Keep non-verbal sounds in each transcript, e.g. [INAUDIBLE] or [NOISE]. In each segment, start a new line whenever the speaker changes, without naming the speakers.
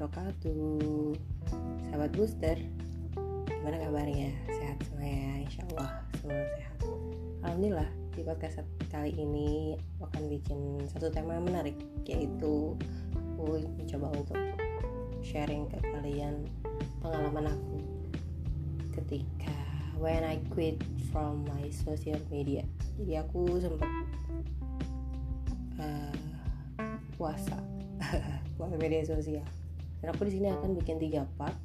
wabarakatuh. Sahabat booster Gimana kabarnya? Sehat semua ya? Insya Allah semua sehat. Alhamdulillah di podcast kali ini akan bikin satu tema yang menarik Yaitu aku mencoba untuk sharing ke kalian pengalaman aku Ketika when I quit from my social media. Jadi aku sempat uh, puasa. [LAUGHS] Puasa media sosial dan aku di sini akan bikin tiga part.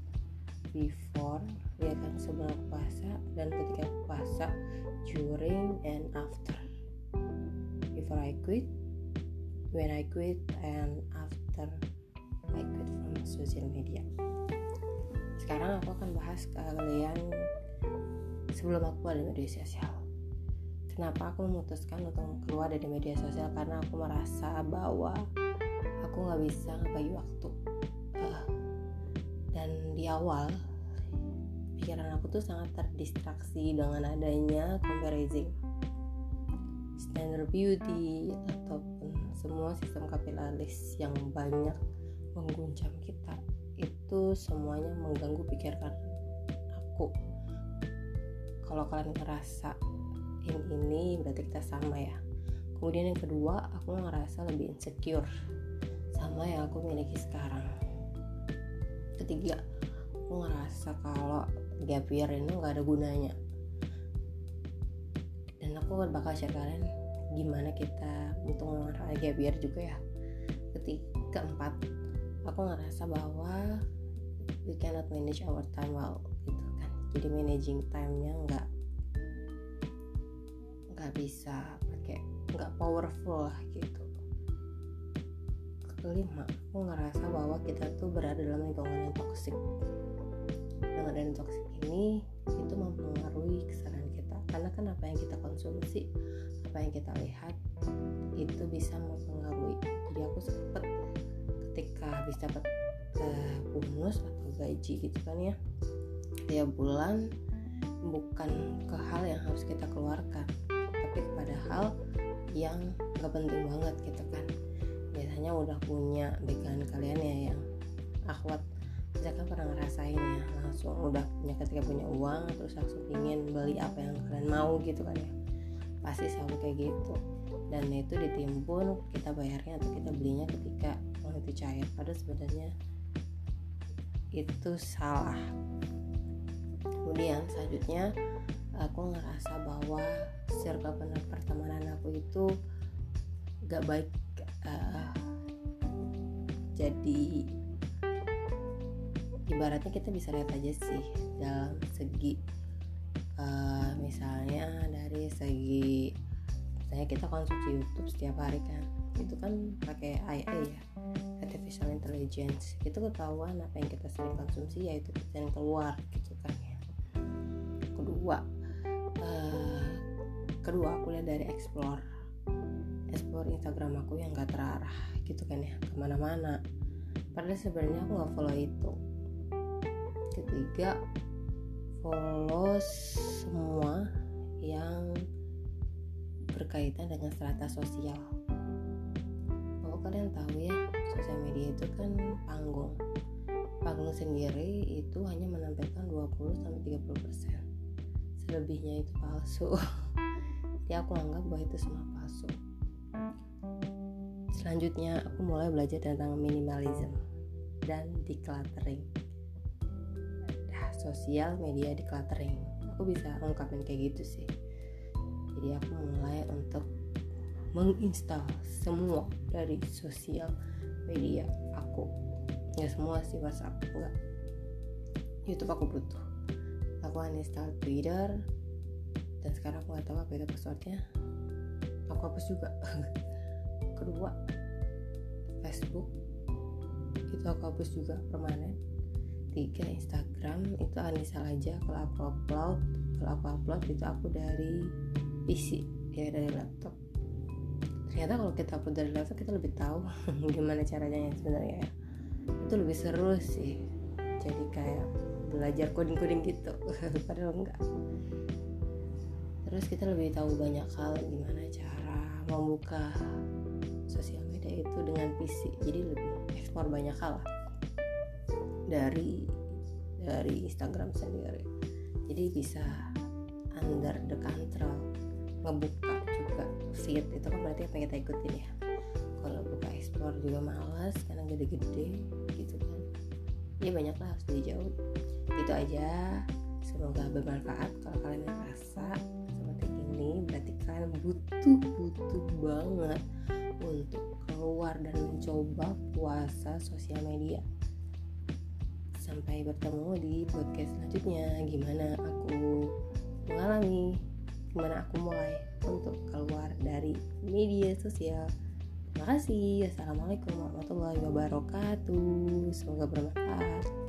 Before ya kan sebelum puasa dan ketika puasa during and after. Before I quit when I quit and after I quit from social media. Sekarang aku akan bahas kalian sebelum aku ada media sosial. Kenapa aku memutuskan untuk keluar dari media sosial? Karena aku merasa bahwa aku nggak bisa ngebagi waktu di awal pikiran aku tuh sangat terdistraksi dengan adanya comparison. Standard beauty ataupun semua sistem kapitalis yang banyak mengguncang kita itu semuanya mengganggu pikiran aku. Kalau kalian ngerasa ini berarti kita sama ya. Kemudian yang kedua aku ngerasa lebih insecure sama yang aku miliki sekarang. Ketiga ngerasa kalau gap year ini nggak ada gunanya. Dan aku bakal share kalian gimana kita untuk memanfaatkan gap year juga ya. Ketiga keempat aku ngerasa bahwa we cannot manage our time well gitu kan. Jadi managing time-nya nggak nggak bisa pakai nggak powerful lah gitu. Kelima aku ngerasa bahwa kita tuh berada dalam lingkungan yang toksik adanya toksik ini itu mempengaruhi kesadaran kita. Karena kan apa yang kita konsumsi apa yang kita lihat itu bisa mempengaruhi. Jadi aku sempet ketika habis dapat uh, bonus atau gaji gitu kan ya tiap bulan bukan ke hal yang harus kita keluarkan tapi kepada hal yang gak penting banget gitu kan. Biasanya udah punya background kalian ya yang akhwat kan pernah ngerasain ya langsung udah punya ketika punya uang terus langsung ingin beli apa yang kalian mau gitu kan ya. Pasti selalu kayak gitu. Dan itu ditimbun kita bayarnya atau kita belinya ketika uang itu cair. Padahal sebenarnya itu salah. Kemudian selanjutnya aku ngerasa bahwa circle pertemanan aku itu gak baik uh, jadi ibaratnya kita bisa lihat aja sih dalam segi uh, misalnya dari segi misalnya kita konsumsi YouTube setiap hari kan itu kan pakai AI ya artificial intelligence. Itu ketahuan apa yang kita sering konsumsi yaitu yang keluar gitu kan ya. Kedua uh, kedua aku lihat dari explore explore Instagram aku yang gak terarah gitu kan ya ke mana-mana. Padahal sebenarnya aku nggak follow itu ketiga follow semua yang berkaitan dengan strata sosial. Bahwa kalian tahu ya sosial media itu kan panggung. Panggung sendiri itu hanya menampilkan 20-30% selebihnya itu palsu. [LAUGHS] Jadi aku anggap bahwa itu semua palsu. Selanjutnya aku mulai belajar tentang minimalism dan decluttering sosial media decluttering aku bisa ungkapin kayak gitu sih. Jadi aku mulai untuk menginstal semua dari sosial media aku. Nggak semua sih WhatsApp enggak YouTube aku butuh. Aku uninstall Twitter dan sekarang aku nggak tahu apa itu passwordnya. Aku hapus juga. [LAUGHS] Kedua Facebook. Itu aku hapus juga permanen tiga Instagram itu Anissa aja. Kalau aku upload kalau aku upload itu aku dari PC ya dari laptop. Ternyata kalau kita upload dari laptop kita lebih tahu [LAUGHS] gimana caranya sebenarnya ya. Itu lebih seru sih. Jadi kayak belajar coding-coding gitu. [LAUGHS] Padahal enggak. Terus kita lebih tahu banyak hal gimana cara membuka sosial media itu dengan PC jadi lebih ekspor banyak hal lah dari dari Instagram sendiri. Jadi bisa under the control ngebuka juga feed itu kan berarti apa kita ikutin ya. Kalau buka explore juga males karena gede-gede gitu kan. Ya banyak lah harus dijauh. Itu aja. Semoga bermanfaat. Kalau kalian merasa seperti ini berarti kalian butuh butuh banget untuk keluar dan mencoba puasa sosial media sampai bertemu di podcast selanjutnya. Gimana aku mengalami gimana aku mulai untuk keluar dari media sosial. Terima kasih. Assalamualaikum warahmatullahi wabarakatuh. Semoga bermanfaat